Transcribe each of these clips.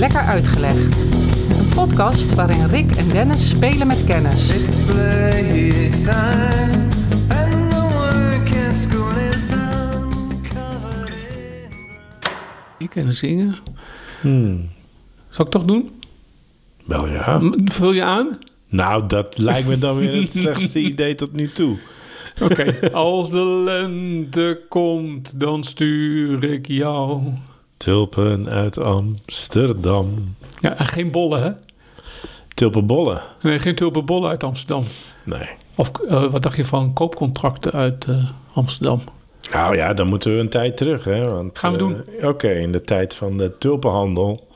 Lekker Uitgelegd. Een podcast waarin Rick en Dennis spelen met kennis. Ik kan zingen. Hmm. Zal ik toch doen? Wel ja. Vul je aan? Nou, dat lijkt me dan weer het slechtste idee tot nu toe. Oké. Als de lente komt, dan stuur ik jou. Tulpen uit Amsterdam. Ja, en geen bollen, hè? Tulpenbollen? Nee, geen tulpenbollen uit Amsterdam. Nee. Of eh, wat dacht je van koopcontracten uit eh, Amsterdam? Nou ja, dan moeten we een tijd terug, hè. Want, Gaan we eh, doen. Oké, in de tijd van de tulpenhandel.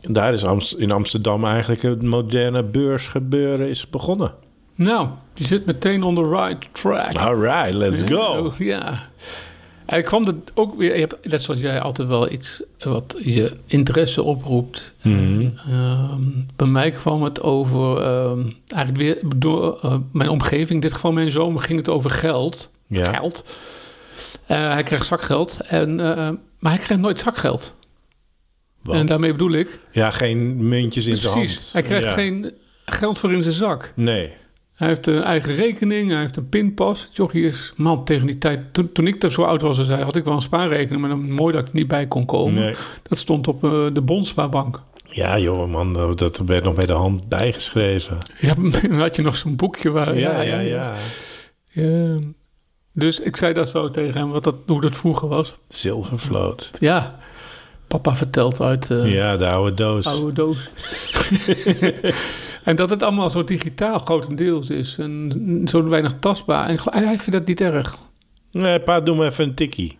Daar is Amst- in Amsterdam eigenlijk het moderne beursgebeuren is begonnen. Nou, die zit meteen on the right track. All right, let's go. Oh, ja. En ik kwam er ook weer... Je hebt, net zoals jij altijd wel iets wat je interesse oproept. Mhm. Ehm, bij mij kwam het over... ehm, eigenlijk weer door eh, mijn omgeving. In dit geval mijn zoon ging het over geld. Ja. Geld. Eh, hij kreeg zakgeld. En, eh, maar hij kreeg nooit zakgeld. En daarmee bedoel ik... Ja, geen muntjes in zijn hand. Hij krijgt Ja. geen geld voor in zijn zak. Nee. Hij heeft een eigen rekening, hij heeft een pinpas. Jochie is, man, tegen die tijd, toen, toen ik er zo oud was als hij, had ik wel een spaarrekening, maar dan mooi dat ik er niet bij kon komen. nee. Dat stond op eh, de Bondspaarbank. Ja, joh, man, dat- werd nog met de hand bijgeschreven. Ja, dan had je nog zo'n boekje waar... Ja, ja, ja. Ja. Dus ik zei dat zo tegen hem, wat dat, hoe dat vroeger was. Zilvervloot. Ja, papa vertelt uit eh Ja, de oude doos. oude doos. en dat het allemaal zo digitaal grotendeels is. En zo weinig tastbaar. En hij vindt dat niet erg. Nee, pa, doe me even een tikkie.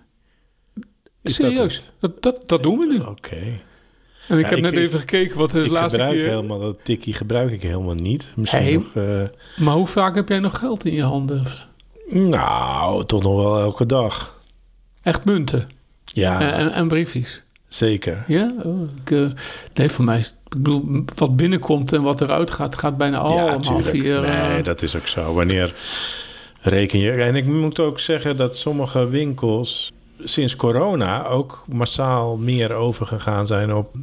Is Serieus, het? dat, dat, dat, doen we nu. Oké. En ik Ja, heb ik- net even gekeken wat de Ik laatste gebruik keer... helemaal dat tikkie gebruik ik helemaal niet. Misschien nog... eh, Maar hoe vaak heb jij nog geld in je handen? nou, toch nog wel elke dag. Echt munten Ja, en, en, en briefjes? Zeker. Ja? Oh, ik, eh, nee, voor mij. Ik bedoel, wat binnenkomt en wat eruit gaat, gaat bijna ja, allemaal tuurlijk. via... eh, Nee, dat is ook zo. Wanneer reken je... En ik moet ook zeggen dat sommige winkels sinds corona ook massaal meer overgegaan zijn op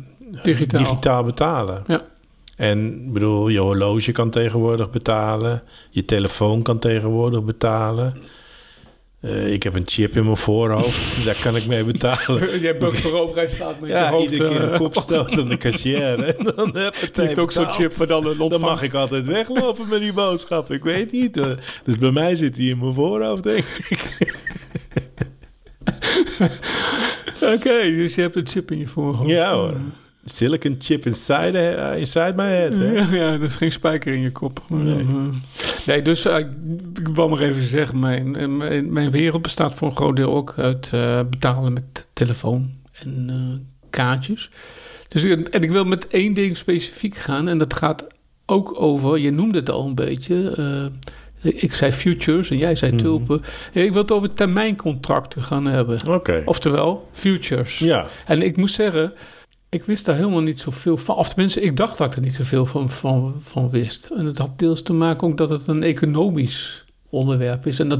Digitaal. digitaal betalen. Ja. En ik bedoel, je horloge kan tegenwoordig betalen. Je telefoon kan tegenwoordig betalen. Eh, ik heb een chip in mijn voorhoofd. daar kan ik mee betalen. Je hebt ook voor overheidsstaat met je hoofd... iedere keer eh, een kopstoot aan de cashier. En dan heb Die heeft ook zo'n chip waar dan een Dan ontvangst... mag ik altijd weglopen met die boodschap. Ik weet niet. Eh, Dus bij mij zit hij in mijn voorhoofd, denk ik. Oké, dus je hebt een chip in je voorhoofd. Ja hoor. Silicon chip inside, eh, inside my head. Hè? Ja, ja, is geen spijker in je kop. Nee. Nee, dus eh, ik wou maar even zeggen, mijn, mijn, mijn wereld bestaat voor een groot deel ook uit betalen met telefoon en kaartjes. Dus, en ik wil met één ding specifiek gaan en dat gaat ook over, je noemde het al een beetje, ik zei futures en jij zei Mhm. tulpen. Ik wil het over termijncontracten gaan hebben. Oftewel, futures. Ja. En ik moet zeggen, ik wist daar helemaal niet zoveel van. Of tenminste, ik dacht dat ik er niet zoveel van, van, van wist. En het had deels te maken ook dat het een economisch onderwerp is. En dat...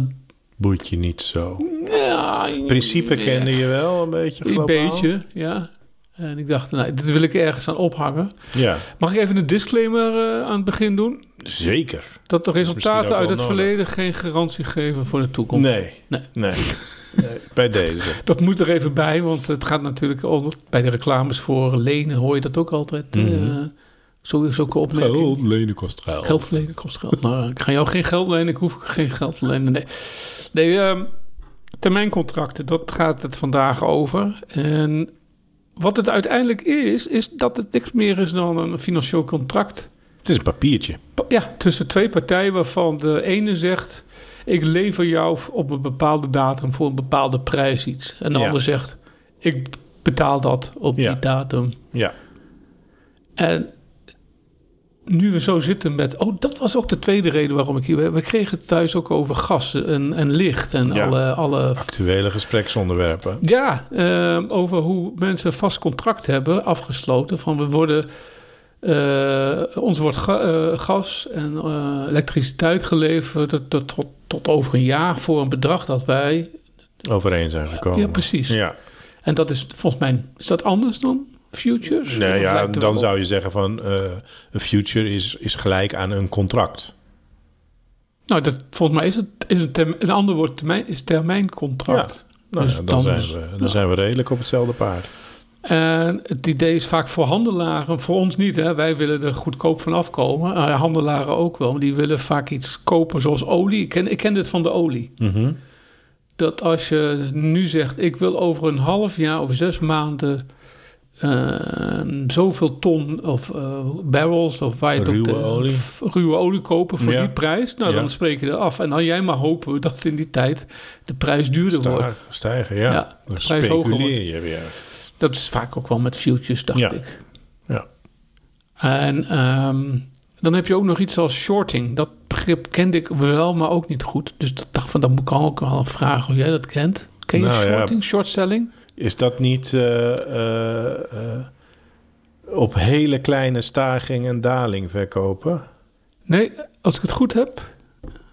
Boeit je niet zo. Ja, Principe kende je wel een beetje Een globaal? beetje, ja. En ik dacht, nou, dit wil ik ergens aan ophangen. Ja, Mag ik even een disclaimer eh, aan het begin doen? zeker. Dat de resultaten uit het nodig. verleden geen garantie geven voor de toekomst. Nee. Nee. Nee. Bij deze. Dat moet er even bij, want het gaat natuurlijk ook bij de reclames voor lenen hoor je dat ook altijd. zo, zulke opmerkingen. lenen kost geld. Geld lenen kost geld. Nou, ik ga jou geen geld lenen, ik hoef geen geld te lenen. Nee, nee ehm, termijncontracten, dat gaat het vandaag over. En wat het uiteindelijk is, is dat het niks meer is dan een financieel contract. Het is een papiertje. Pa- Ja, tussen twee partijen waarvan de ene zegt... ik lever jou op een bepaalde datum voor een bepaalde prijs iets. En de Ja. ander zegt, ik betaal dat op Ja. die datum. Ja. En nu we zo zitten met... Oh, dat was ook de tweede reden waarom ik hier... We we kregen het thuis ook over gas en, en licht en Ja. alle, alle... Actuele gespreksonderwerpen. Ja, eh, over hoe mensen vast contract hebben afgesloten. Van we worden... eh, ons wordt ga- eh, gas en eh, elektriciteit geleverd tot, tot, tot, over een jaar voor een bedrag dat wij... Overeen zijn gekomen. Ja, precies. Ja. En dat is volgens mij... Is dat anders dan futures? Nee, Of ja, dan zou je zeggen van een future is, is gelijk aan een contract. Nou, dat, volgens mij is het is een, term, een ander woord termijn, is termijncontract. Nou, Dus ja, dan, dan zijn we, dan ja. zijn we redelijk op hetzelfde paard. En het idee is vaak voor handelaren, voor ons niet. Hè? Wij willen er goedkoop van afkomen. Eh, handelaren ook wel. maar Die willen vaak iets kopen zoals olie. Ik ken, ik ken dit van de olie. Mhm. Dat als je nu zegt, ik wil over een half jaar of zes maanden... eh, zoveel ton of eh, barrels of waar je het Ruwe olie. ruwe olie kopen voor Ja. die prijs. Nou, Ja. dan spreek je er af. En dan jij maar hopen dat in die tijd de prijs duurder wordt. Stijgen, ja. Ja, de prijs hoger je weer. Dat is vaak ook wel met futures, dacht Ja. ik. Ja. En ehm, dan heb je ook nog iets als shorting. Dat begrip kende ik wel, maar ook niet goed. Dus ik dacht van, dan moet ik ook wel vragen hoe jij dat kent. Ken je Nou shorting, short selling? Is dat niet eh, eh, eh, op hele kleine staging en daling verkopen? Nee, als ik het goed heb.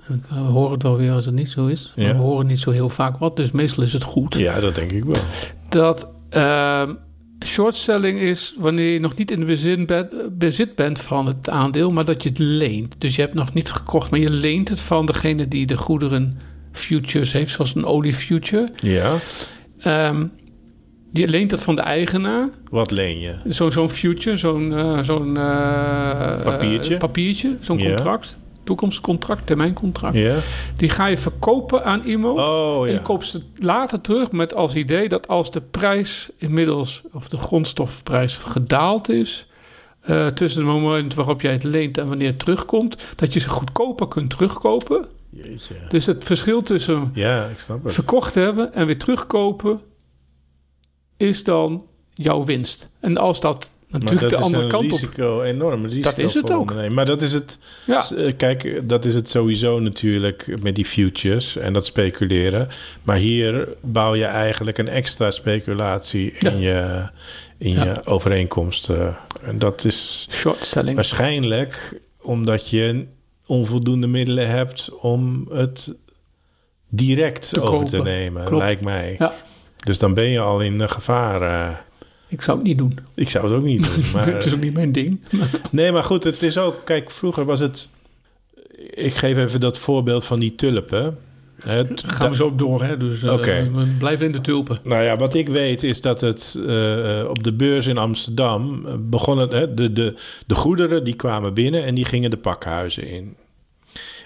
Ik hoor het wel weer als het niet zo is. Maar Ja. we horen niet zo heel vaak wat, dus meestal is het goed. Ja, dat denk ik wel. Dat ehm short selling is wanneer je nog niet in de bezit bent, bezit bent van het aandeel, maar dat je het leent. Dus je hebt nog niet gekocht, maar je leent het van degene die de goederen futures heeft, zoals een olie future. Ja, Ehm, je leent het van de eigenaar. wat leen je? Zo- Zo'n future, zo'n eh, zo'n eh, Papiertje? eh, papiertje, zo'n Ja. contract. Toekomstcontract, termijncontract. Die ga je verkopen aan iemand. Oh En ja. je koopt ze later terug met als idee dat als de prijs inmiddels, of de grondstofprijs gedaald is, eh, tussen het moment waarop jij het leent en wanneer het terugkomt, dat je ze goedkoper kunt terugkopen. Jeetje. Dus het verschil tussen Ja, ik snap het. verkocht hebben en weer terugkopen is dan jouw winst. En als dat Maar natuurlijk dat de is andere kant op. risico, enorm risico Dat is het ook. Maar dat is het, Ja, eh, Kijk, dat is het sowieso natuurlijk met die futures en dat speculeren. Maar hier bouw je eigenlijk een extra speculatie in je, in Ja. je overeenkomst. eh. en dat is short selling. waarschijnlijk omdat je onvoldoende middelen hebt om het direct Te over te nemen, Klopt. lijkt mij. Ja. Dus dan ben je al in eh, gevaar. Ik zou het niet doen. ik zou het ook niet doen. Maar, het is ook niet mijn ding. Nee, maar goed, het is ook... Kijk, vroeger was het... Ik geef even dat voorbeeld van die tulpen. Het, Gaan we zo op door, hè? Dus eh, we blijven in de tulpen. Nou ja, wat ik weet is dat het eh, op de beurs in Amsterdam begon het... Hè, de, de, de goederen die kwamen binnen en die gingen de pakhuizen in.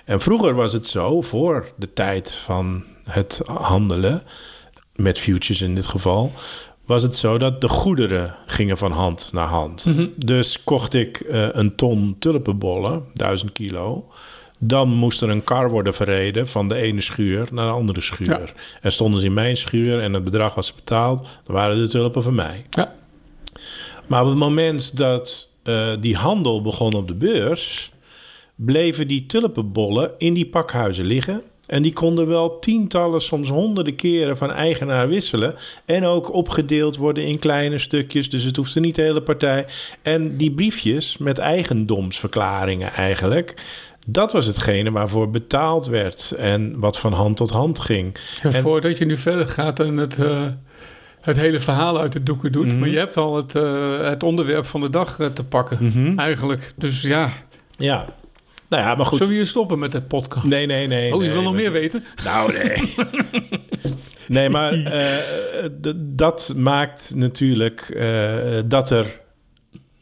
En vroeger was het zo, voor de tijd van het handelen... met futures in dit geval... was het zo dat de goederen gingen van hand naar hand. Mhm. Dus kocht ik eh, een ton tulpenbollen, 1000 kilo... Dan moest er een kar worden verreden van de ene schuur naar de andere schuur. Ja. En stonden ze in mijn schuur en het bedrag was betaald, dan waren de tulpen van mij. Ja. Maar op het moment dat eh, die handel begon op de beurs, bleven die tulpenbollen in die pakhuizen liggen. En die konden wel tientallen, soms honderden keren van eigenaar wisselen. En ook opgedeeld worden in kleine stukjes. Dus het hoefde niet de hele partij. En die briefjes met eigendomsverklaringen eigenlijk. Dat was hetgene waarvoor betaald werd. En wat van hand tot hand ging. En En- voordat je nu verder gaat en het, eh, het hele verhaal uit de doeken doet, Mhm. maar je hebt al het, eh, het onderwerp van de dag eh, te pakken, Mhm. eigenlijk. Dus ja, Ja. Nou ja, maar goed. zullen we hier stoppen met het podcast? Nee, nee, nee. oh, je nee, wil nog meer weten? Nou, nee. nee, maar eh, d- dat maakt natuurlijk eh, dat er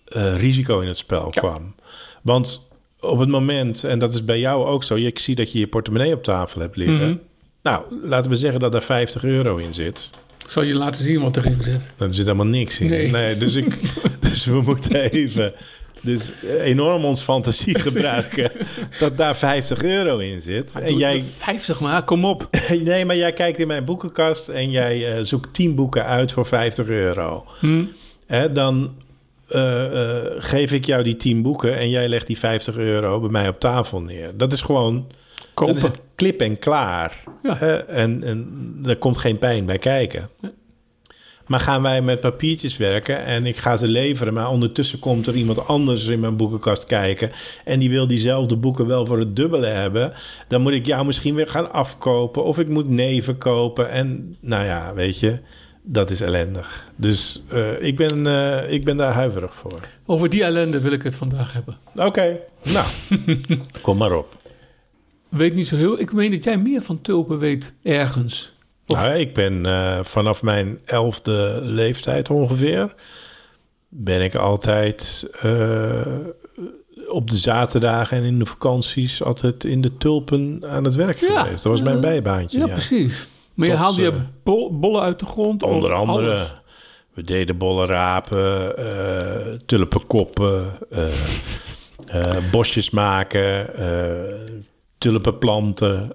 eh, risico in het spel Ja. kwam. Want op het moment, en dat is bij jou ook zo... ik zie dat je je portemonnee op tafel hebt liggen. Mhm. Nou, laten we zeggen dat er 50 euro in zit. Ik zal je laten zien wat erin zit. Er zit helemaal niks in. Nee. dus, ik, dus we moeten even... Dus enorm ons fantasie gebruiken dat daar 50 euro in zit. En jij, 50 maar, kom op. Nee, maar jij kijkt in mijn boekenkast en jij eh, zoekt 10 boeken uit voor 50 euro. Hm? Hè, dan eh, eh, geef ik jou die 10 boeken en jij legt die 50 euro bij mij op tafel neer. Dat is gewoon Kopen. dat is het klip en klaar. Ja. En, en er komt geen pijn bij kijken. Maar gaan wij met papiertjes werken en ik ga ze leveren, maar ondertussen komt er iemand anders in mijn boekenkast kijken en die wil diezelfde boeken wel voor het dubbele hebben, dan moet ik jou misschien weer gaan afkopen of ik moet neven kopen en nou ja, weet je, dat is ellendig. Dus eh, ik, ben, eh, ik ben daar huiverig voor. Over die ellende wil ik het vandaag hebben. Oké, nou, kom maar op. Weet niet zo heel... Ik meen dat jij meer van tulpen weet ergens. Nou, ik ben eh, vanaf mijn elfde leeftijd ongeveer... ben ik altijd eh, op de zaterdagen en in de vakanties... altijd in de tulpen aan het werk Ja. geweest. Dat was mijn bijbaantje, Ja, ja. precies. Maar je haalde je eh, bol- bollen uit de grond? Onder andere, alles? we deden bollen rapen, eh tulpenkoppen, bosjes maken, tulpenplanten,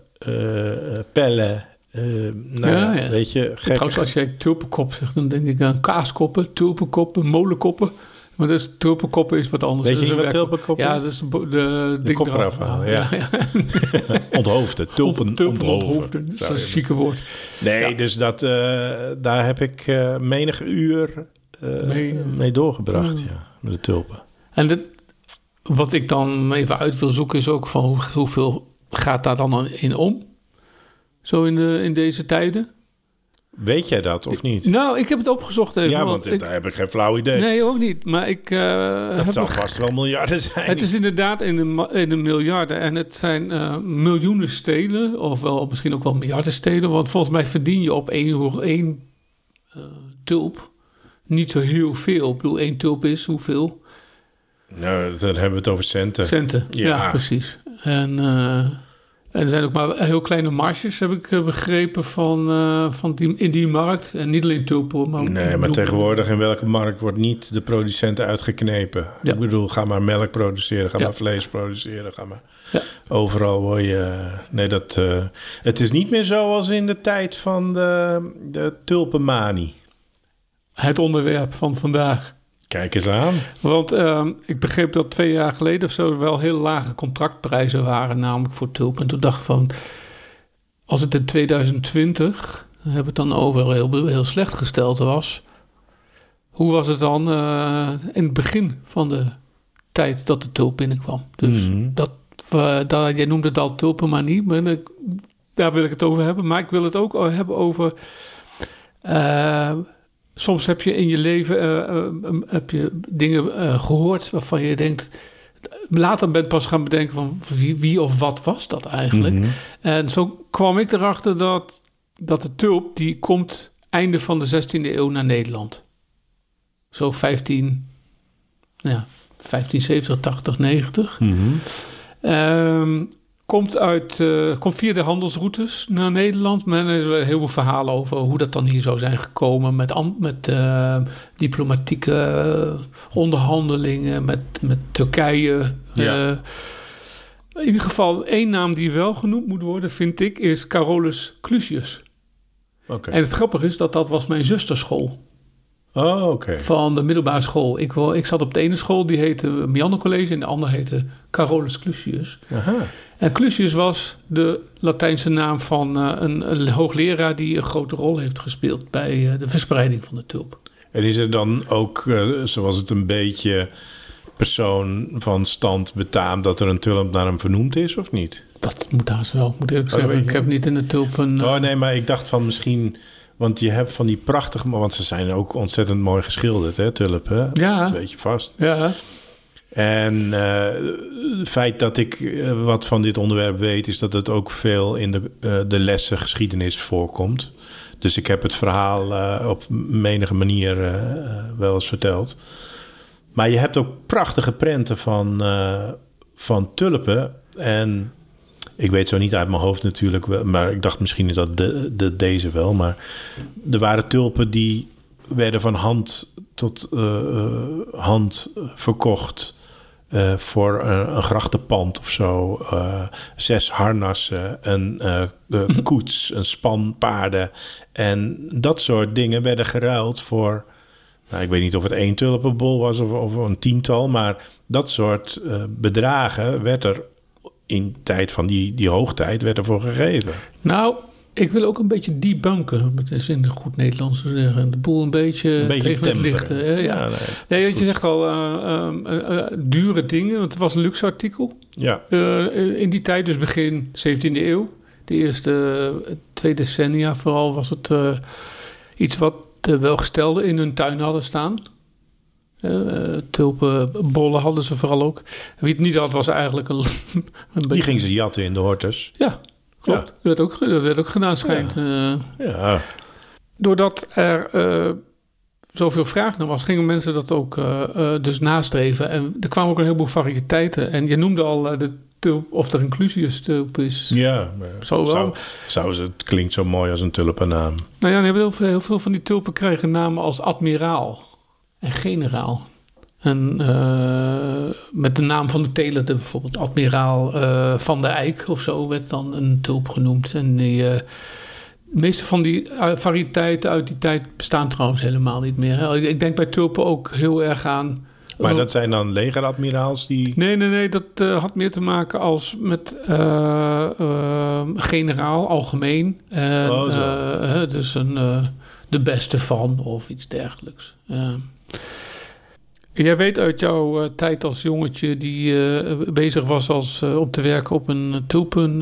pellen. Eh, nou Ja, ja, ja. weet je, Trouwens, als jij tulpenkop zegt, dan denk ik aan kaaskoppen, tulpenkoppen, molenkoppen. Maar dus tulpenkoppen is wat anders. Weet je een wat werk- tulpenkop Ja, dat is de, de, ding kop eraf eraf halen, halen. ja. onthoofden, tulpen, tulpen onthoofden. Dat is een je chique woord. Nee, Ja. dus dat, eh, daar heb ik eh, menig uur Mee, mee, doorgebracht, mm. ja, met de tulpen. En dit, wat ik dan even uit wil zoeken is ook van hoe- hoeveel gaat daar dan in om? Zo in, de, in deze tijden? Weet jij dat of niet? Nou, ik heb het opgezocht even. ja, want ik, daar heb ik geen flauw idee. nee, ook niet. Maar ik uh, dat heb zal vast wel miljarden zijn. Het is inderdaad in de, in de miljarden. En het zijn eh, miljoenen stelen. Of wel, misschien ook wel miljarden stelen. Want volgens mij verdien je op één, één eh, tulp niet zo heel veel. Ik bedoel, één tulp is hoeveel? Nou, dan hebben we het over centen. Centen. Ja, Ja. precies. En, en er zijn ook maar heel kleine marges, heb ik eh, begrepen, van, eh, van die, in die markt. En niet alleen tulpen, maar... Nee, maar tegenwoordig in welke markt wordt niet de producenten uitgeknepen? Ja. Ik bedoel, ga maar melk produceren, ga Ja. maar vlees produceren, ga maar... Ja. Overal word je... Nee, dat... eh, het is niet meer zoals in de tijd van de, de tulpenmanie. Het onderwerp van vandaag. Kijk eens aan. Want ehm, ik begreep dat twee jaar geleden of zo wel heel lage contractprijzen waren, namelijk voor tulpen. En toen dacht ik van, als het in 2020, we hebben het dan over heel, heel slecht gesteld was, hoe was het dan eh, in het begin van de tijd dat de tulp binnenkwam? Dus Mhm. dat, eh, dat, jij noemde het al tulpenmanie, maar ik- daar wil ik het over hebben. Maar ik wil het ook hebben over... soms heb je in je leven eh, eh, heb je dingen eh, gehoord waarvan je denkt... Later bent pas gaan bedenken van wie, wie of wat was dat eigenlijk. Mhm. En zo kwam ik erachter dat, dat de tulp... die komt einde van de 16e eeuw naar Nederland. Zo 15... Ja, 1570, 80, 90. Mhm. Ehm, komt, uit, eh, komt via de handelsroutes naar Nederland. Men er is wel heel veel verhalen over hoe dat dan hier zou zijn gekomen. Met, met eh, diplomatieke eh, onderhandelingen met, met Turkije. Ja. In ieder geval, één naam die wel genoemd moet worden, vind ik, is Carolus Clusius. Oké. En het grappige is dat dat was mijn zusterschool Oh, oké. van de middelbare school. Ik, ik zat op de ene school, die heette Mianne College... en de andere heette Carolus Clusius. Aha. En Clusius was de Latijnse naam van eh, een, een hoogleraar die een grote rol heeft gespeeld bij eh, de verspreiding van de tulp. En is er dan ook, eh, zoals het een beetje persoon van stand betaamt... dat er een tulp naar hem vernoemd is, of niet? Dat moet haast wel, moet ik Oh, zeggen. Ik heb niet in de tulpen... Oh nee, maar ik dacht van misschien... Want je hebt van die prachtige... Want ze zijn ook ontzettend mooi geschilderd, hè, tulpen. Ja. Dat weet je vast. Ja, En eh, het feit dat ik eh, wat van dit onderwerp weet... is dat het ook veel in de, eh, de lessen geschiedenis voorkomt. Dus ik heb het verhaal op menige manier wel eens verteld. Maar je hebt ook prachtige prenten van, van tulpen. En ik weet zo niet uit mijn hoofd natuurlijk... maar ik dacht misschien is dat de, de, deze wel. Maar er waren tulpen die werden van hand tot eh, eh, hand verkocht... eh, voor een, een grachtenpand of zo. zes harnassen, een koets, een span paarden. En dat soort dingen werden geruild voor... Nou, ik weet niet of het één tulpenbol was of, of een tiental... maar dat soort bedragen werd er in tijd van die, die hoogtijd werd er voor gegeven. nou, ik wil ook een beetje debunken. Het is in goed Nederlands te zeggen. De boel een beetje, Een beetje tegen het lichten. hè, ja. nee. Nee, want je zegt al eh, eh, eh, dure dingen. Want het was een luxe artikel. Ja, Eh, in die tijd, dus begin 17e eeuw, de eerste eh, twee decennia vooral, was het eh, iets wat de welgestelden in hun tuin hadden staan. Eh, tulpenbollen hadden ze vooral ook. Wie het niet had, was eigenlijk een, een Die beetje- ging ze jatten in de hortus. Ja, klopt. Dat, werd ook, dat werd ook gedaan, schijnt. Eh, Ja, doordat er eh, zoveel vraag naar was, gingen mensen dat ook dus nastreven. En er kwamen ook een heleboel variëteiten. En je noemde al de tulp, of de inclusius tulp is. ja. Zo wel. Zou, zou ze, het klinkt zo mooi als een tulpennaam. Nou ja, heel veel, heel veel van die tulpen krijgen namen als admiraal en generaal. En eh, met de naam van de teler, de bijvoorbeeld admiraal eh, van de Eik of zo, werd dan een tulp genoemd. En die, eh, de meeste van die variëteiten uit die tijd bestaan trouwens helemaal niet meer. Ik, denk bij tulpen ook heel erg aan. Maar dat zijn dan legeradmiraals die... Nee, nee, nee, dat had meer te maken als met generaal, algemeen. En, Oh, dus een, de beste van of iets dergelijks. Ja. Jij weet uit jouw eh, tijd als jongetje die eh, bezig was als, eh, om te werken op een tulpen,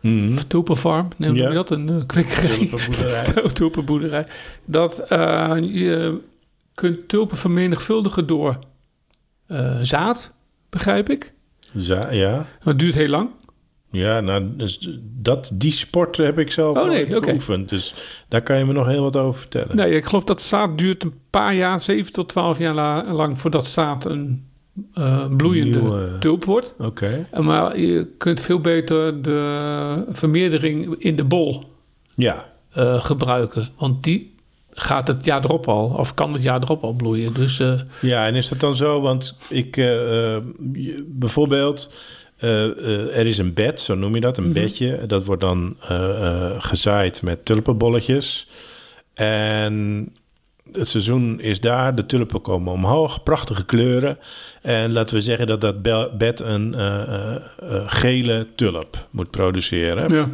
Mhm. tulpenfarm, noem je Ja. dat? Een kwikkerij. Tulpenboerderij. tulpenboerderij. Dat je kunt tulpen vermenigvuldigen door zaad, begrijp ik. Za- ja. Dat duurt heel lang. Ja, nou, dus dat, die sport heb ik zelf Oh, nee, nooit oké. beoefend. Dus daar kan je me nog heel wat over vertellen. Nee, ik geloof dat zaad duurt een paar jaar, 7 tot 12 jaar la- lang, voordat zaad een eh, bloeiende Nieuwe- tulp wordt. Oké. Maar je kunt veel beter de vermeerdering in de bol Ja. eh, gebruiken. Want die gaat het jaar erop al, of kan het jaar erop al bloeien. Dus eh, Ja, en is dat dan zo? Want ik, bijvoorbeeld, er is een bed, zo noem je dat, een Mhm. bedje. Dat wordt dan eh, eh, gezaaid met tulpenbolletjes. En het seizoen is daar, de tulpen komen omhoog, prachtige kleuren. En laten we zeggen dat dat be- bed een eh, eh, eh, gele tulp moet produceren ja.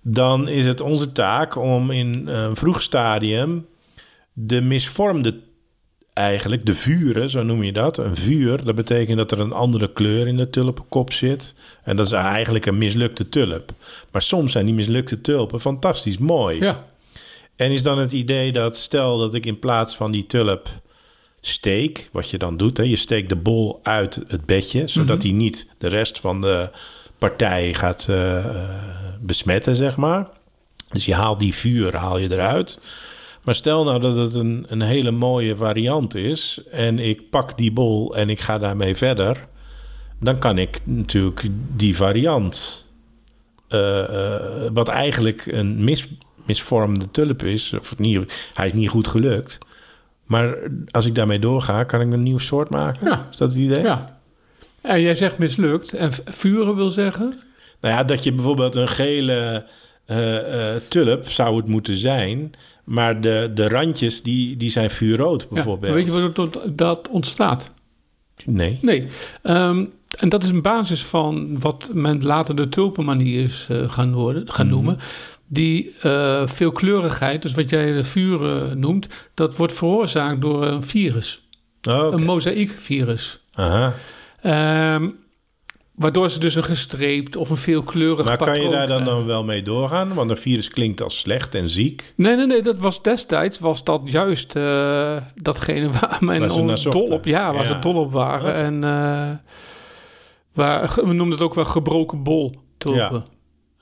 dan is het onze taak om in een vroeg stadium de misvormde, eigenlijk de vuren, zo noem je dat. Een vuur, dat betekent dat er een andere kleur in de tulpenkop zit. En dat is eigenlijk een mislukte tulp. Maar soms zijn die mislukte tulpen fantastisch mooi. ja. En is dan het idee dat stel dat ik in plaats van die tulp steek, wat je dan doet, hè, je steekt de bol uit het bedje, zodat Mhm. hij niet de rest van de partij gaat eh, eh, besmetten, zeg maar. Dus je haalt die vuur haal je eruit. Maar stel nou dat het een, een hele mooie variant is en ik pak die bol en ik ga daarmee verder, dan kan ik natuurlijk die variant, eh, eh, wat eigenlijk een mis, misvormde tulp is, of niet, hij is niet goed gelukt. Maar als ik daarmee doorga, kan ik een nieuw soort maken. Ja. Is dat het idee? ja. En jij zegt mislukt. En vuren wil zeggen? Nou ja, dat je bijvoorbeeld een gele eh, tulp zou het moeten zijn. Maar de, de randjes die, die zijn vuurrood Ja. bijvoorbeeld. Weet je wat dat- dat ontstaat? Nee. Nee. Ehm, en dat is een basis van wat men later de tulpenmanie is eh, gaan, worden, gaan Mhm. noemen. Die eh, veelkleurigheid, dus wat jij de vuren noemt, dat wordt veroorzaakt door een virus. Oh. Een mozaïekvirus. Aha. Ehm, waardoor ze dus een gestreept of een veelkleurig Maar kan je patroon daar dan, dan wel mee doorgaan? Want een virus klinkt als slecht en ziek. Nee, nee, nee, dat was destijds was dat juist eh, datgene waar on- zochten. dol op, ja, waar Ja. ze dol op waren. En eh, waar, we noemden het ook wel gebroken bol tulpen.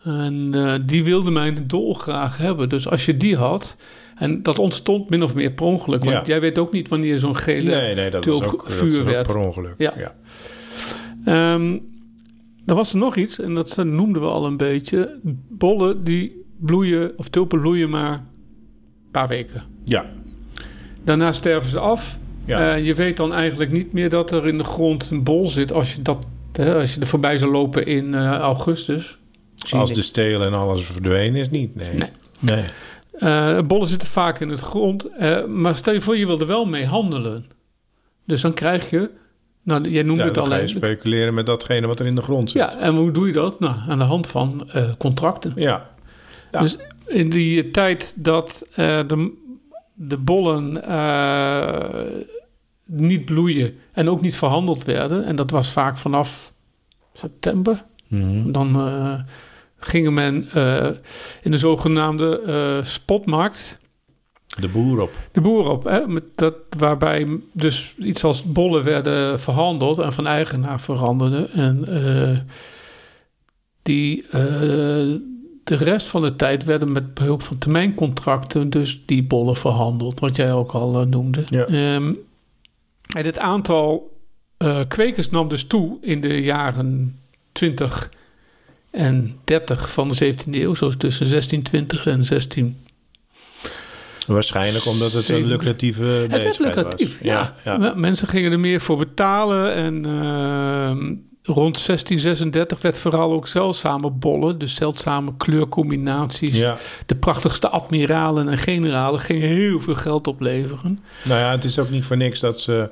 En eh, die wilde men dolgraag hebben. Dus als je die had, en dat ontstond min of meer per ongeluk. Want Ja. jij weet ook niet wanneer zo'n gele... Nee, nee, dat was ook, dat vuur werd. per ongeluk. Ja. ja. Er was er nog iets, en dat noemden we al een beetje. Bollen die bloeien, of tulpen bloeien maar een paar weken. Ja. Daarna sterven ze af. Ja. Eh, je weet dan eigenlijk niet meer dat er in de grond een bol zit als je, dat, hè, als je er voorbij zou lopen in eh, augustus. Als de stelen en alles verdwenen is niet. Nee. Nee. nee. Eh, bollen zitten vaak in het grond. eh, maar stel je voor, je wil er wel mee handelen. Dus dan krijg je, nou, jij noemde Ja, het dan al ga je even. speculeren met datgene wat er in de grond zit. Ja, en hoe doe je dat? Nou, aan de hand van eh, contracten. Ja. Ja. Dus in die tijd dat eh, de, de bollen eh, niet bloeien en ook niet verhandeld werden, en dat was vaak vanaf september, Mhm. dan gingen men in de zogenaamde spotmarkt De boer op. de boer op. Hè? Met dat, waarbij dus iets als bollen werden verhandeld en van eigenaar veranderden. En eh, die eh, de rest van de tijd werden met behulp van termijncontracten dus die bollen verhandeld. Wat jij ook al eh, noemde. Ja. Ehm, en het aantal kwekers nam dus toe in de jaren 20 en 30 van de 17e eeuw. Zo tussen 1620 en 16 Waarschijnlijk omdat het een lucratieve Het bezigheid lucratief, was. ja. ja, ja. Mensen gingen er meer voor betalen. En ehm, rond 1636 werd vooral ook zeldzame bollen, dus zeldzame kleurcombinaties. Ja. De prachtigste admiralen en generalen gingen heel veel geld opleveren. Nou ja, het is ook niet voor niks dat ze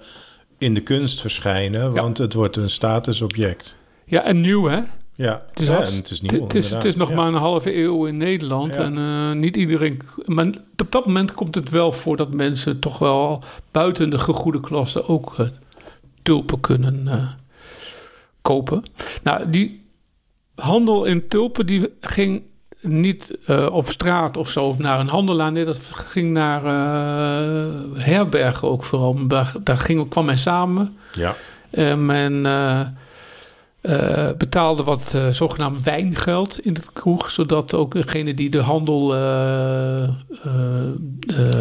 in de kunst verschijnen, want het wordt een statusobject. Ja, en nieuw hè? Ja, Het is, ja, hartst- en het is nieuw. het, is, het is nog Ja. maar een halve eeuw in Nederland. Ja. En eh, niet iedereen. Maar op dat moment komt het wel voor dat mensen toch wel buiten de gegoede klasse ook eh, tulpen kunnen eh, kopen. Nou, die handel in tulpen die ging niet op straat of zo of naar een handelaar. Nee, dat ging naar herbergen ook vooral. Daar, daar ging, kwam men samen. Ja, men eh, betaalde wat eh, zogenaamd wijngeld in het kroeg, zodat ook degene die de handel eh,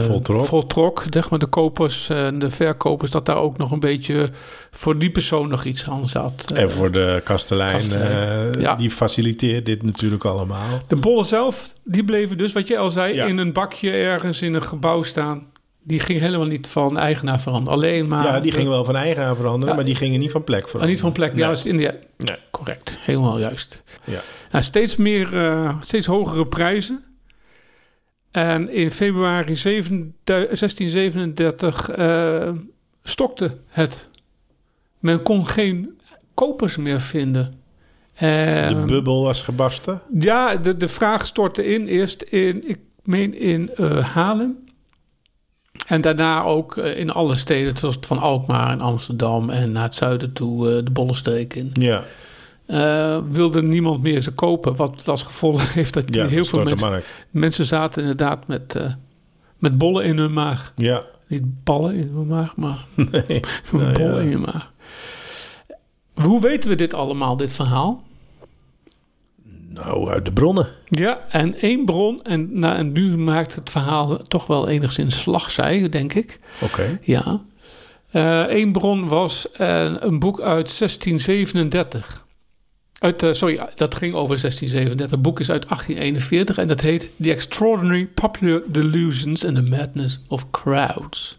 Voltrok. voltrok, zeg maar de kopers en de verkopers, dat daar ook nog een beetje voor die persoon nog iets aan zat. en voor de kastelein, kastelein. Ja. die faciliteert dit natuurlijk allemaal. De bollen zelf, die bleven dus, wat je al zei, Ja. in een bakje ergens in een gebouw staan. Die ging helemaal niet van eigenaar veranderen. Alleen maar... ja, die gingen wel van eigenaar veranderen, Ja. maar die gingen niet van plek Ah, veranderen. niet van plek, Nee. juist in de, Nee. correct, helemaal juist. Ja. Nou, steeds meer, eh, steeds hogere prijzen. En in februari 7 1637 eh, stokte het. Men kon geen kopers meer vinden. De Eh, bubbel was gebarsten. ja, de, de vraag stortte in. Eerst in, ik meen in eh Haarlem. En daarna ook eh, in alle steden, zoals van Alkmaar en Amsterdam en naar het zuiden toe, eh, de Bollenstreek in. Ja, Eh, wilde niemand meer ze kopen. Wat als gevolg heeft dat ja heel veel mensen, mensen zaten inderdaad met, met bollen in hun maag. Ja, Niet ballen in hun maag, maar nee. Nou bollen ja. in je maag. Hoe weten we dit allemaal, dit verhaal? Nou, uit de bronnen. Ja, en één bron, en, nou, en nu maakt het verhaal toch wel enigszins slagzij, denk ik. Oké. Ja. Eén bron was eh, een boek uit 1637. Uit, eh, sorry, dat ging over 1637. Het boek is uit 1841 en dat heet The Extraordinary Popular Delusions and the Madness of Crowds.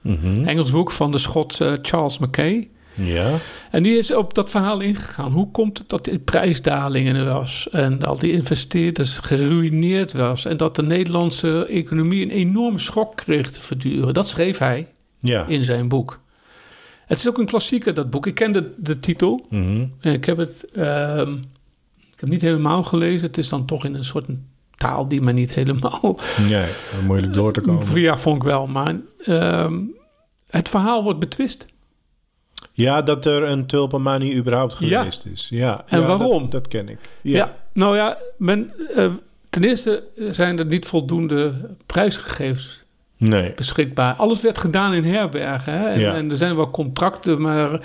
Mhm. Engels boek van de Schot eh, Charles Mackay. Ja, En die is op dat verhaal ingegaan. Hoe komt het dat die prijsdalingen er was en dat die investeerders geruineerd was en dat de Nederlandse economie een enorme schok kreeg te verduren? Dat schreef hij ja. in zijn boek. Het is ook een klassieker, dat boek. Ik ken de, de titel. En Ik heb het ehm, ik heb niet helemaal gelezen. Het is dan toch in een soort taal die me niet helemaal... Nee, moeilijk door te komen. Ja, vond ik wel. Maar ehm, het verhaal wordt betwist. Ja, dat er een tulpenmanie überhaupt Ja. geweest is. Ja. En Ja, waarom? Dat, dat ken ik. Ja, Ja. nou ja, men, eh, ten eerste zijn er niet voldoende prijsgegevens Nee. beschikbaar. Alles werd gedaan in herbergen. Hè? En, Ja. en er zijn wel contracten, maar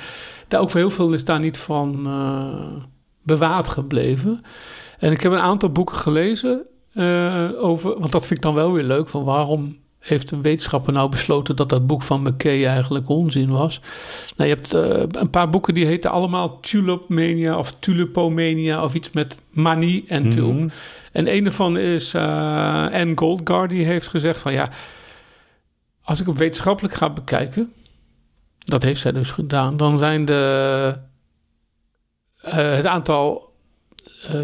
daar ook voor heel veel is daar niet van eh, bewaard gebleven. En ik heb een aantal boeken gelezen eh, over, want dat vind ik dan wel weer leuk, van waarom heeft een wetenschapper nou besloten dat dat boek van McKay eigenlijk onzin was. Nou, je hebt eh, een paar boeken die heten allemaal Tulipmania of Tulipomania of iets met manie en tulp. Mhm. En een daarvan is eh Anne Goldgar, die heeft gezegd van ja, als ik het wetenschappelijk ga bekijken, dat heeft zij dus gedaan, dan zijn de, eh, het aantal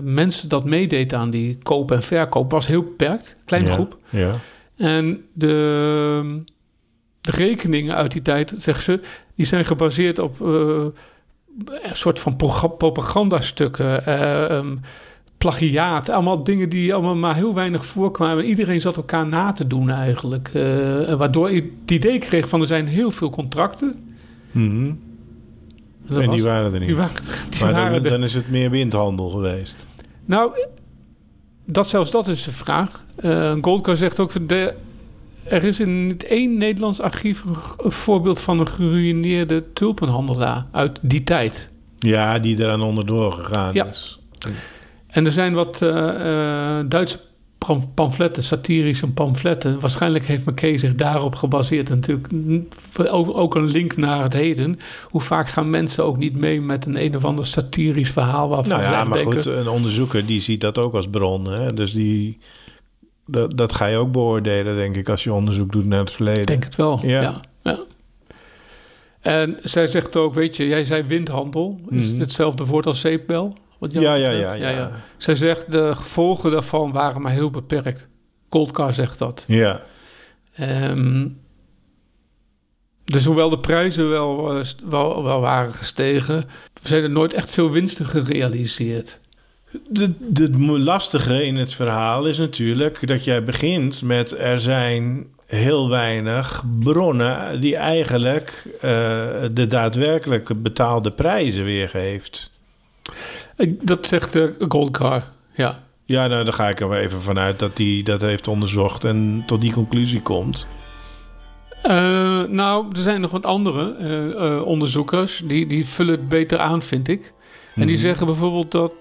mensen dat meedeed aan die koop en verkoop was heel beperkt, kleine Ja, groep. Ja. En de, de rekeningen uit die tijd, zegt ze, die zijn gebaseerd op eh, een soort van propagandastukken, ehm, plagiaat, allemaal dingen die allemaal maar heel weinig voorkwamen. Iedereen zat elkaar na te doen eigenlijk, eh, waardoor ik het idee kreeg van er zijn heel veel contracten. Mhm. En was- die waren er niet. die waren, die maar waren dan, er. dan is het meer windhandel geweest. Nou, dat zelfs dat is de vraag. Eh Goldgar zegt ook, de, er is in niet één Nederlands archief een, voorbeeld van een geruïneerde tulpenhandelaar uit die tijd. Ja, die eraan onderdoor gegaan Ja. is. En er zijn wat eh, Duitse pamfletten, satirische pamfletten. Waarschijnlijk heeft McKay zich daarop gebaseerd. En natuurlijk n- ook een link naar het heden. Hoe vaak gaan mensen ook niet mee met een een of ander satirisch verhaal waarvan Nou ja, maar goed, een onderzoeker die ziet dat ook als bron. Hè? Dus die, dat, dat ga je ook beoordelen, denk ik, als je onderzoek doet naar het verleden. Ik denk het wel, Ja. ja. ja. En zij zegt ook, weet je, jij zei windhandel. Is Mhm. hetzelfde woord als zeepbel? Wat ja, ja, betreft? ja, ja, Zij zegt, de gevolgen daarvan waren maar heel beperkt. Coldcar zegt dat. Ja, Ehm, dus hoewel de prijzen wel, eh, wel, wel waren gestegen... zijn er nooit echt veel winsten gerealiseerd. Het lastige in het verhaal is natuurlijk dat jij begint met er zijn heel weinig bronnen die eigenlijk eh, de daadwerkelijk betaalde prijzen weergeeft. Dat zegt de Goldcar, ja. Ja, nou, daar ga ik er wel even vanuit dat hij dat heeft onderzocht en tot die conclusie komt. Eh, nou, er zijn nog wat andere eh, eh, onderzoekers die, die vullen het beter aan, vind ik. En die Mhm. zeggen bijvoorbeeld dat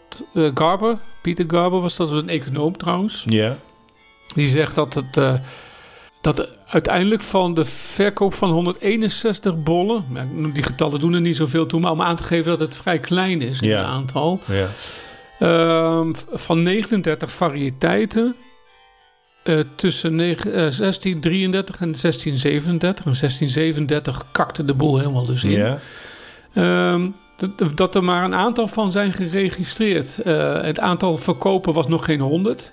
Garber, Pieter Garber was dat een econoom trouwens, Ja, die zegt dat het dat uiteindelijk van de verkoop van 161 bollen, die getallen doen er niet zoveel toe, maar om aan te geven dat het vrij klein is in Ja. het aantal, ja. Ehm, van 39 variëteiten eh, tussen negen- eh, 1633 en 1637. En 1637 kakte de boel helemaal dus in. ja. Ehm, dat, dat er maar een aantal van zijn geregistreerd. Eh, het aantal verkopen was nog geen 100.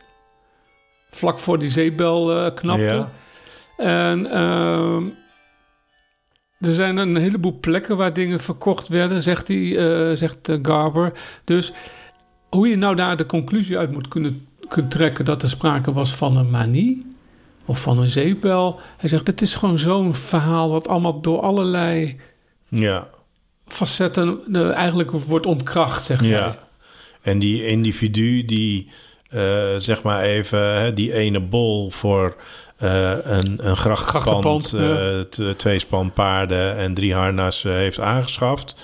Vlak voor die zeebel knapte. Ja. En ehm, er zijn een heleboel plekken waar dingen verkocht werden, zegt, die, eh, zegt eh, Garber. Dus hoe je nou daar de conclusie uit moet kunnen, kunnen trekken dat er sprake was van een manie of van een zeepbel. Hij zegt, het is gewoon zo'n verhaal wat allemaal door allerlei ja. facetten eh, eigenlijk wordt ontkracht, zeg Ja. hij. En die individu die, zeg maar even, hè, die ene bol voor eh, een, een grachtpand, eh, twee span paarden en drie harnassen heeft aangeschaft.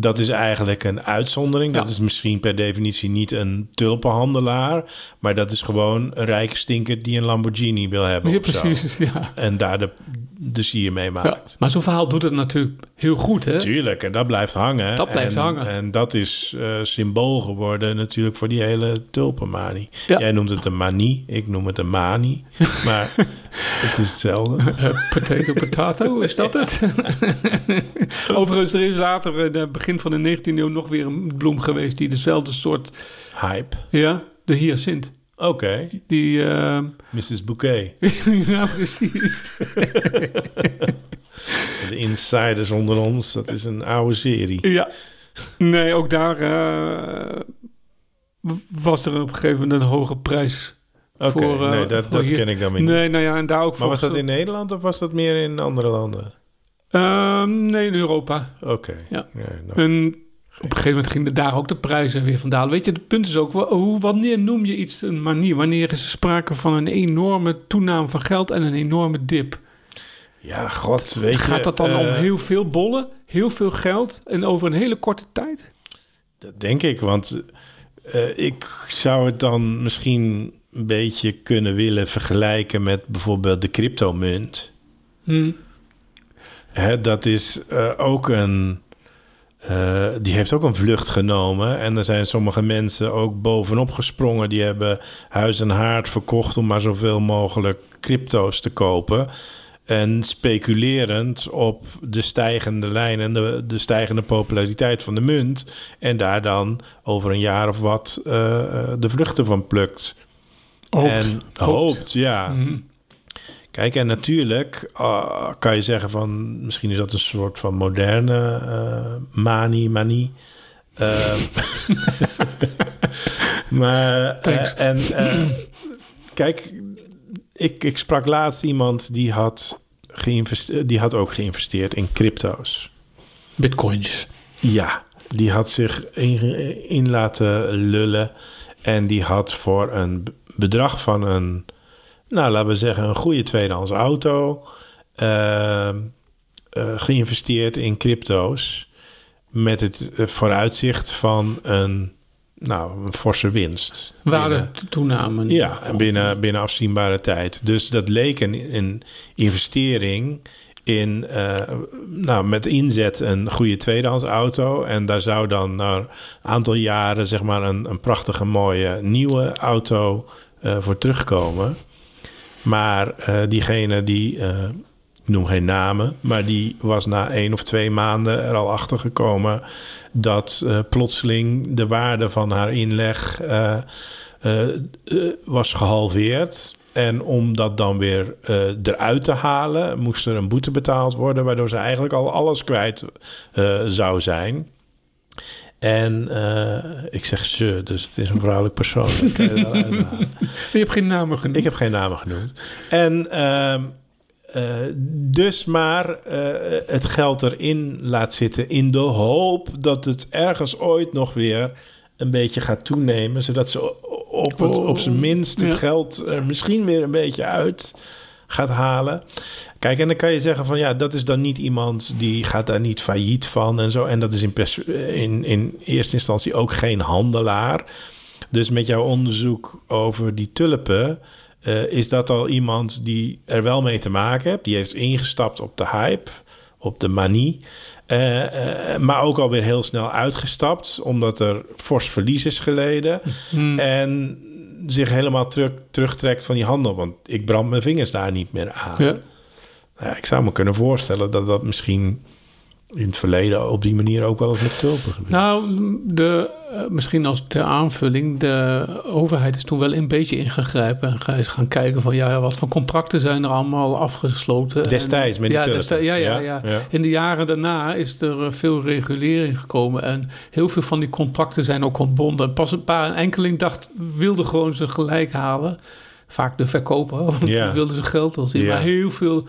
Dat is eigenlijk een uitzondering. Dat Ja. is misschien per definitie niet een tulpenhandelaar, maar dat is gewoon een rijke stinker die een Lamborghini wil hebben. Ja, of zo. precies. Ja. En daar de, de sier mee Ja. maakt. Maar zo'n verhaal doet het natuurlijk heel goed, hè? Tuurlijk, en dat blijft hangen. Dat blijft en, hangen. En dat is eh, symbool geworden natuurlijk voor die hele tulpenmanie. Jij noemt het een manie, ik noem het een manie. Maar het is hetzelfde. Eh, potato, potato, is dat het? Overigens, er is later, in het begin van de 19e eeuw, nog weer een bloem geweest die dezelfde soort, Hype. ja, de hyacint. Oké, Die, eh, Mrs. Bouquet. ja, precies. De insiders onder ons, dat is een oude serie. Ja. Nee, ook daar eh, was er op een gegeven moment een hoge prijs. Oké, voor, eh, nee, dat, ken ik dan weer niet. Nee, nou ja, en daar ook maar was dat in Nederland of was dat meer in andere landen? Ehm, nee, in Europa. Oké. Ja. nou, En op een gegeven moment gingen daar ook de prijzen weer van dalen. Weet je, het punt is ook, hoe, wanneer noem je iets een manier? Wanneer is er sprake van een enorme toename van geld en een enorme dip? ja, god, weet je. Gaat dat dan om eh, heel veel bollen, heel veel geld en over een hele korte tijd? Dat denk ik, want eh, ik zou het dan misschien een beetje kunnen willen vergelijken met bijvoorbeeld de cryptomunt. Hm. Hè, dat is eh, ook een. eh, die heeft ook een vlucht genomen. En er zijn sommige mensen ook bovenop gesprongen. Die hebben huis en haard verkocht om maar zoveel mogelijk crypto's te kopen. En speculerend op de stijgende lijn en de, de stijgende populariteit van de munt. En daar dan over een jaar of wat eh, eh, de vruchten van plukt. Hoopt. En hoopt, ja. Hm. Kijk, en natuurlijk ah, kan je zeggen van... misschien is dat een soort van moderne eh manie, manie. Ehm, maar, en kijk, ik, ik sprak laatst iemand die had, geïnvesteerd, die had ook geïnvesteerd in crypto's. Bitcoins. Ja, die had zich in, in laten lullen. En die had voor een bedrag van een nou, laten we zeggen, een goede tweedehands auto. eh, eh, geïnvesteerd in crypto's. Met het eh, vooruitzicht van een, nou, een forse winst. Waarde toename. Ja, en binnen, binnen afzienbare tijd. Dus dat leek een, een investering in, eh, nou, met inzet een goede tweedehands auto. En daar zou dan na een aantal jaren, zeg maar, een, een prachtige mooie nieuwe auto eh, voor terugkomen. Maar eh, diegene die, ik noem geen namen, maar die was na één of twee maanden er al achter gekomen dat eh, plotseling de waarde van haar inleg eh, eh, was gehalveerd. En om dat dan weer eruit te halen, moest er een boete betaald worden, waardoor ze eigenlijk al alles kwijt zou zijn. En ik zeg ze, dus het is een vrouwelijk persoon. je. Je hebt geen namen genoemd. Ik heb geen namen genoemd. En ehm, eh, dus maar eh, het geld erin laat zitten in de hoop dat het ergens ooit nog weer een beetje gaat toenemen, zodat ze op, het, op zijn minst het Ja. geld er misschien weer een beetje uit gaat halen. Kijk, en dan kan je zeggen van ja, dat is dan niet iemand die gaat daar niet failliet van en zo. En dat is in, pers- in, in eerste instantie ook geen handelaar. Dus met jouw onderzoek over die tulpen, eh, is dat al iemand die er wel mee te maken heeft. Die heeft ingestapt op de hype, op de manie. eh, eh, maar ook alweer heel snel uitgestapt, omdat er fors verlies is geleden. Hmm. En zich helemaal terug, terugtrekt van die handel. Want ik brand mijn vingers daar niet meer aan. Ja. Nou ja, ik zou me kunnen voorstellen dat dat misschien in het verleden op die manier ook wel eens met tulpen gebeurt. Nou, de, eh, misschien als ter aanvulling, de overheid is toen wel een beetje ingegrepen en eens gaan kijken van ja, wat voor contracten zijn er allemaal afgesloten. En- Destijds met die ja, destijds- ja, ja, Ja. In de jaren daarna is er eh, veel regulering gekomen en heel veel van die contracten zijn ook ontbonden. Pas een paar een enkeling dacht, wilde gewoon zijn gelijk halen. Vaak de verkoper, want Ja. die wilden ze geld al zien. Ja. Maar heel veel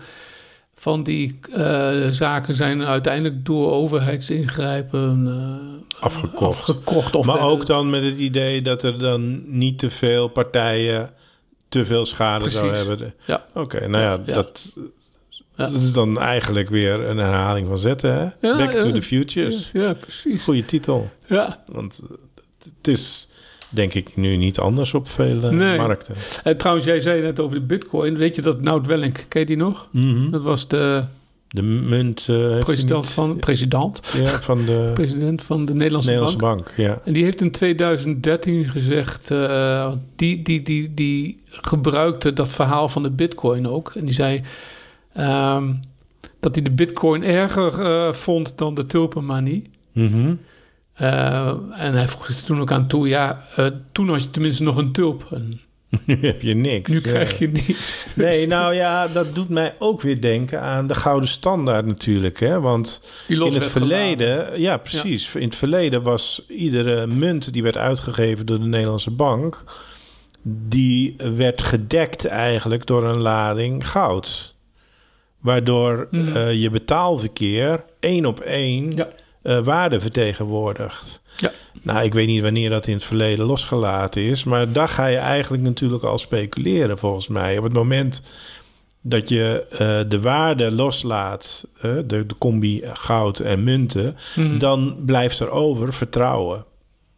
van die eh, zaken zijn uiteindelijk door overheidsingrijpen eh, Afgekocht. afgekocht. Of maar ook dan met het idee dat er dan niet te veel partijen te veel schade zou Precies. hebben. Ja. Oké, nou ja, Ja. Dat, Ja. dat is dan eigenlijk weer een herhaling van zetten. Hè? Ja, Back to the Futures. Ja, precies. Goeie titel. Ja. Want het is denk ik nu niet anders op vele Nee. markten. En trouwens, jij zei net over de bitcoin. Weet je dat Nout Welling, ken je die nog? Mhm. Dat was de De munt eh, hij president niet- van, president, Ja, van de president van de Nederlandse, Nederlandse Bank. bank. Ja. En die heeft in 2013 gezegd, eh, die, die, die, die gebruikte dat verhaal van de bitcoin ook. En die zei ehm, dat hij de bitcoin erger eh, vond dan de tulpenmanie. Mhm. Eh, en hij voegde er toen ook aan toe, ja, eh, toen had je tenminste nog een tulp. En Nu heb je niks. nu krijg je niet. Nee, nou ja, dat doet mij ook weer denken aan de gouden standaard natuurlijk. Hè? Want in het verleden, ja precies. In het verleden was iedere munt die werd uitgegeven door de Nederlandse bank, die werd gedekt eigenlijk door een lading goud. Waardoor Mhm. eh, je betaalverkeer één op één Ja. Eh, waarde vertegenwoordigt. Ja. Nou, ik weet niet wanneer dat in het verleden losgelaten is, maar daar ga je eigenlijk natuurlijk al speculeren volgens mij. Op het moment dat je eh, de waarde loslaat, eh, de, de combi goud en munten, Mhm. dan blijft er over vertrouwen.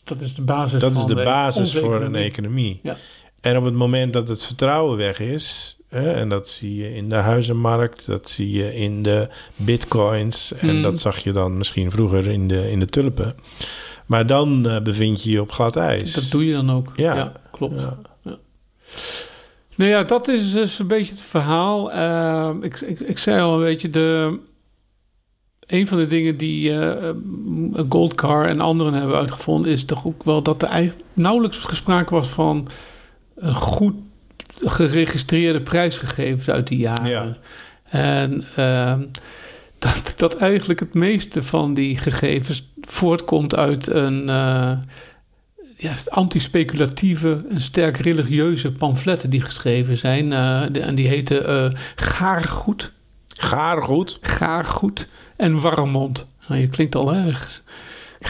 Dat is de basis Dat is de basis voor een economie. economie. Ja. En op het moment dat het vertrouwen weg is, hè, en dat zie je in de huizenmarkt, dat zie je in de bitcoins, en Mm. dat zag je dan misschien vroeger in de, in de tulpen. Maar dan eh, bevind je je op glad ijs. Dat doe je dan ook. Ja. Ja, klopt. Ja. Nou ja, dat is dus een beetje het verhaal. Eh, ik, ik, ik zei al een beetje, de, een van de dingen die eh Goldcar en anderen hebben uitgevonden... is toch ook wel dat er eigenlijk nauwelijks gesproken was van een goed geregistreerde prijsgegevens uit die jaren. Ja. En ehm, dat, dat eigenlijk het meeste van die gegevens voortkomt uit een eh, ja, anti-speculatieve en sterk religieuze pamfletten die geschreven zijn. de- en die heten eh Gaargoed, Gaargoed. Gaargoed en Warmond. Nou, je klinkt al erg.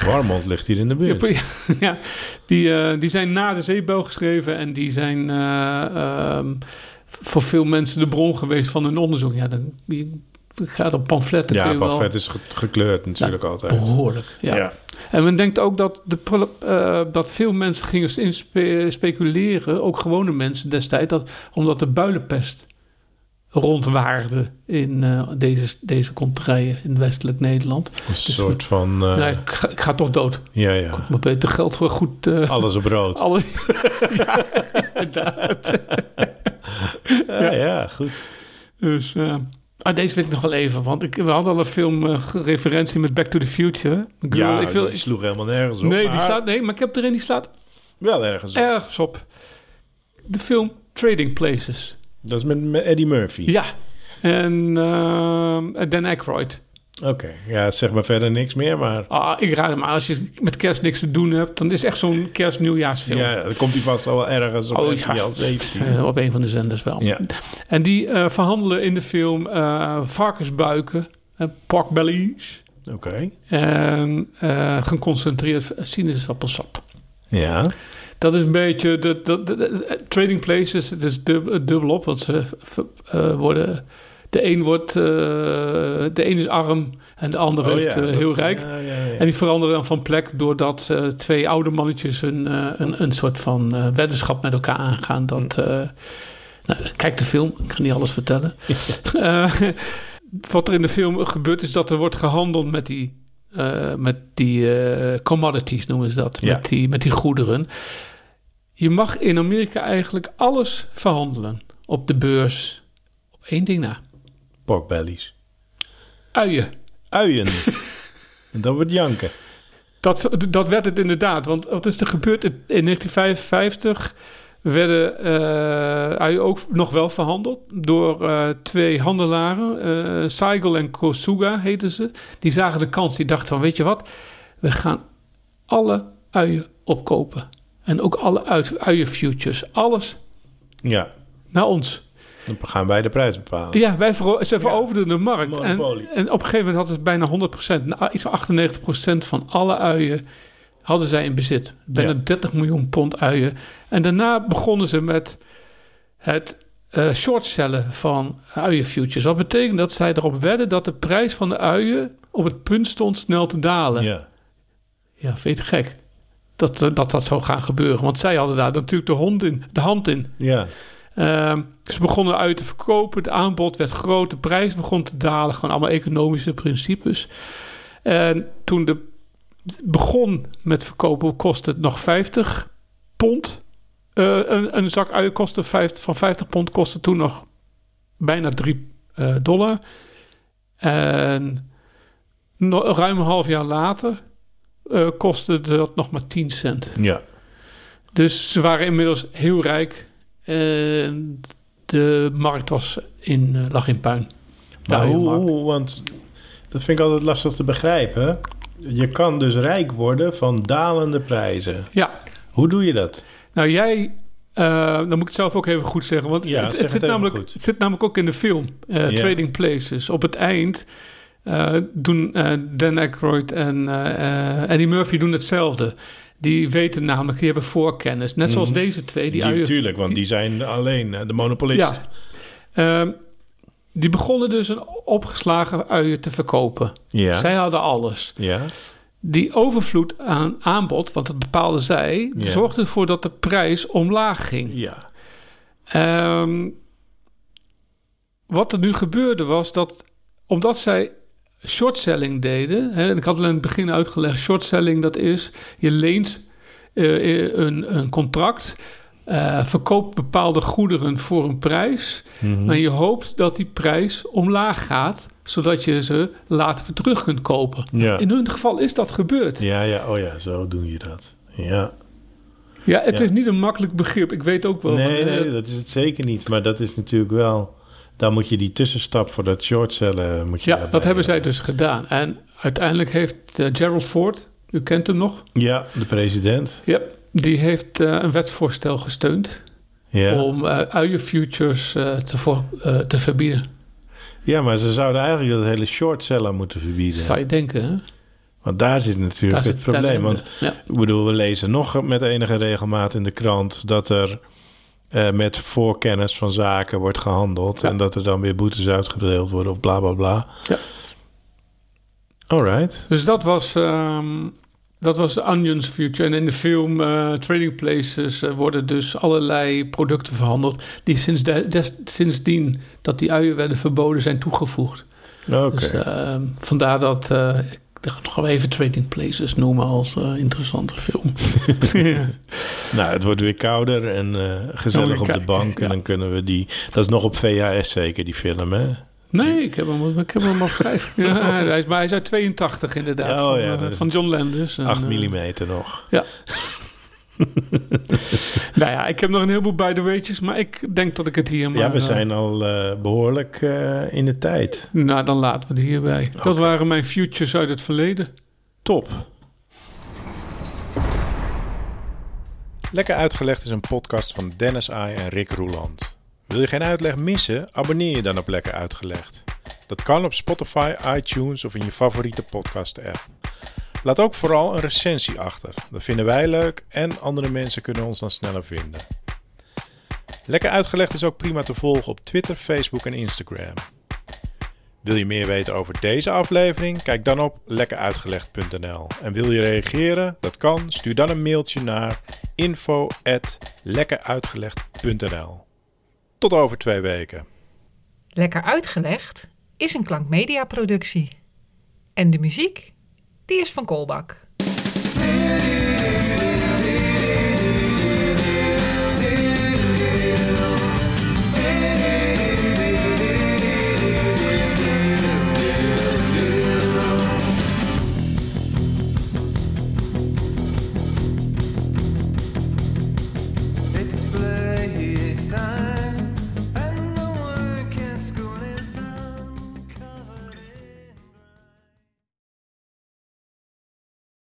Warmond ligt hier in de buurt. Ja, ja, die, eh, die zijn na de zeebel geschreven en die zijn eh, ehm, voor veel mensen de bron geweest van hun onderzoek. Ja, dan je gaat op pamfletten. Ja, wel- pamflet is ge- gekleurd natuurlijk altijd. Behoorlijk, ja. Ja. En men denkt ook dat, de, eh, dat veel mensen gingen in spe- speculeren, ook gewone mensen destijds, dat, omdat de builenpest rondwaarde in eh, deze, deze contraien in westelijk Nederland. Een soort van... nee, ik, ga, ik ga toch dood. Ja, ja. Maar beter geld voor goed... eh, Alles op rood. alles. ja, inderdaad. Ja, ja, goed. Dus, ah, deze weet ik nog wel even, want ik, we hadden al een film eh, referentie met Back to the Future. Ik Ja, wil- ik wil, die sloeg helemaal nergens op. nee, die maar staat, nee, maar ik heb erin, die slaat Wel ergens op. ergens op. De film Trading Places. Dat is met, met Eddie Murphy. Ja. En ehm, Dan Aykroyd. Oké, ja, zeg maar verder niks meer, maar... Ah, ik raad hem aan. Als je met kerst niks te doen hebt, dan is het echt zo'n kerst-nieuwjaarsfilm. Ja, dan komt hij vast wel ergens op Oh, RTL ja. 17. Eh, op een van de zenders wel. Ja. En die eh, verhandelen in de film eh, varkensbuiken, porkbellies Oké. en geconcentreerd sinaasappelsap. Ja. Dat is een beetje de, de, de- de- trading places. Het is dub, dubbel op, want ze eh, worden. De een wordt, eh, de een is arm en de ander Oh, heeft ja, eh, dat- heel rijk. Ja, ja, ja. En die veranderen dan van plek doordat twee oude mannetjes een, een, een soort van weddenschap met elkaar aangaan. Dat, eh, nou, kijk de film, ik ga niet alles vertellen. Wat er in de film gebeurt is dat er wordt gehandeld met die, met die commodities, noemen ze dat. Met, die, met die goederen. Je mag in Amerika eigenlijk alles verhandelen op de beurs. Op één ding na. Porkbellies. Uien. Uien. en dan wordt janken. Dat, dat werd het inderdaad. Want wat is er gebeurd? In 1955 werden eh uien ook nog wel verhandeld door eh, twee handelaren. Seigel en Kosuga heten ze. Die zagen de kans. Die dachten van, weet je wat? We gaan alle uien opkopen. En ook alle ui- uienfutures. Alles Ja. naar ons. Dan gaan wij de prijs bepalen. Ja, wij vero- ze veroverden de markt. En, op een gegeven moment hadden ze bijna 100%, nou, iets van 98% van alle uien hadden zij in bezit. Bijna Ja. 30 miljoen pond uien. En daarna begonnen ze met het eh shortcellen van uienfutures. Wat betekent dat zij erop wedden dat de prijs van de uien op het punt stond snel te dalen. Ja, Ja. vind je het gek? Dat, eh, dat dat zou gaan gebeuren. Want zij hadden daar natuurlijk de, hond in, de hand in. Ja. Ehm, ze begonnen uit te verkopen. Het aanbod werd groot. De prijs begon te dalen. Gewoon allemaal economische principes. En toen de begon met verkopen, kostte het nog 50 pond. Eh, een, een zak uien kostte 50, van 50 pond kostte toen nog bijna 3 eh, dollar. En no- ruim een half jaar later eh, kostte dat nog maar 10 cent. Ja. Dus ze waren inmiddels heel rijk. En de markt was in, eh, lag in puin. Maar hoe, want dat vind ik altijd lastig te begrijpen. Je kan dus rijk worden van dalende prijzen. Ja, Hoe doe je dat? nou jij... eh, dan moet ik het zelf ook even goed zeggen. Want Ja, het, zeg het, het zit namelijk, goed. het zit namelijk ook in de film. Trading Places. Op het eind doen eh, Dan Aykroyd en eh, eh, Eddie Murphy doen hetzelfde. Die weten namelijk, die hebben voorkennis. Net zoals Mhm. deze twee. Die, Die, uien- tuurlijk, want die zijn alleen eh, de monopolist. Ja. Ehm, die begonnen dus een opgeslagen uien te verkopen. Ja. Zij hadden alles. ja. Die overvloed aan aanbod, want dat bepaalde zij, Ja. zorgde ervoor dat de prijs omlaag ging. Ja. Ehm, wat er nu gebeurde was dat, omdat zij shortselling deden, hè, en ik had al in het begin uitgelegd, shortselling dat is, je leent eh, een, een contract, eh, verkoopt bepaalde goederen voor een prijs, Mhm. en je hoopt dat die prijs omlaag gaat, zodat je ze later weer terug kunt kopen. ja. In hun geval is dat gebeurd. Ja, ja, oh ja, zo doe je dat. Ja. Ja, het Ja. is niet een makkelijk begrip. Ik weet ook wel. Nee, eh, nee, dat is het zeker niet. Maar dat is natuurlijk wel... Dan moet je die tussenstap voor dat shortcellen... Moet je ja, dat hebben zij eh, dus gedaan. En uiteindelijk heeft eh, Gerald Ford, u kent hem nog, Ja, de president. ja, die heeft eh, een wetsvoorstel gesteund Ja. om eh uienfutures eh, te, voor, eh, te verbieden. ja, maar ze zouden eigenlijk dat hele shortcellen moeten verbieden. Zou je denken, hè? Want daar zit natuurlijk Daar het zit probleem. Want ja. ik bedoel, we lezen nog met enige regelmaat in de krant... dat er eh, met voorkennis van zaken wordt gehandeld. Ja. En dat er dan weer boetes uitgedeeld worden of bla bla bla. Ja. Alright. Dus dat was, ehm, dat was de Onions Future. En in de film eh, Trading Places eh, worden dus allerlei producten verhandeld... die sinds de, des- sindsdien dat die uien werden verboden zijn toegevoegd. Oké. Dus ehm, vandaar dat ik ga nog wel even Trading Places noemen als eh, interessante film. ja. Nou, het wordt weer kouder en eh, gezellig op de bank. En dan kunnen we die... Dat is nog op VHS zeker, die film, hè? Nee, ik heb hem, ik heb hem opgeschreven. ja, hij is, maar hij is uit 82 inderdaad. Oh van, ja, eh, dat is van John Landis. En, 8 eh, mm nog. Ja. nou ja, ik heb nog een heleboel bij de weetjes, maar ik denk dat ik het hier maar... Ja, we eh, zijn al eh, behoorlijk eh, in de tijd. nou, dan laten we het hierbij. Dat waren mijn futures uit het verleden. Top. Lekker Uitgelegd is een podcast van Dennis Ai en Rick Roeland. Wil je geen uitleg missen? Abonneer je dan op Lekker Uitgelegd. Dat kan op Spotify, iTunes of in je favoriete podcast-app. Laat ook vooral een recensie achter. Dat vinden wij leuk en andere mensen kunnen ons dan sneller vinden. Lekker Uitgelegd is ook prima te volgen op Twitter, Facebook en Instagram. Wil je meer weten over deze aflevering? Kijk dan op lekkeruitgelegd.nl. En wil je reageren? Dat kan. Stuur dan een mailtje naar info@lekkeruitgelegd.nl. Tot over twee weken. Lekker uitgelegd is een klankmedia productie. En de muziek, die is van Kolbak.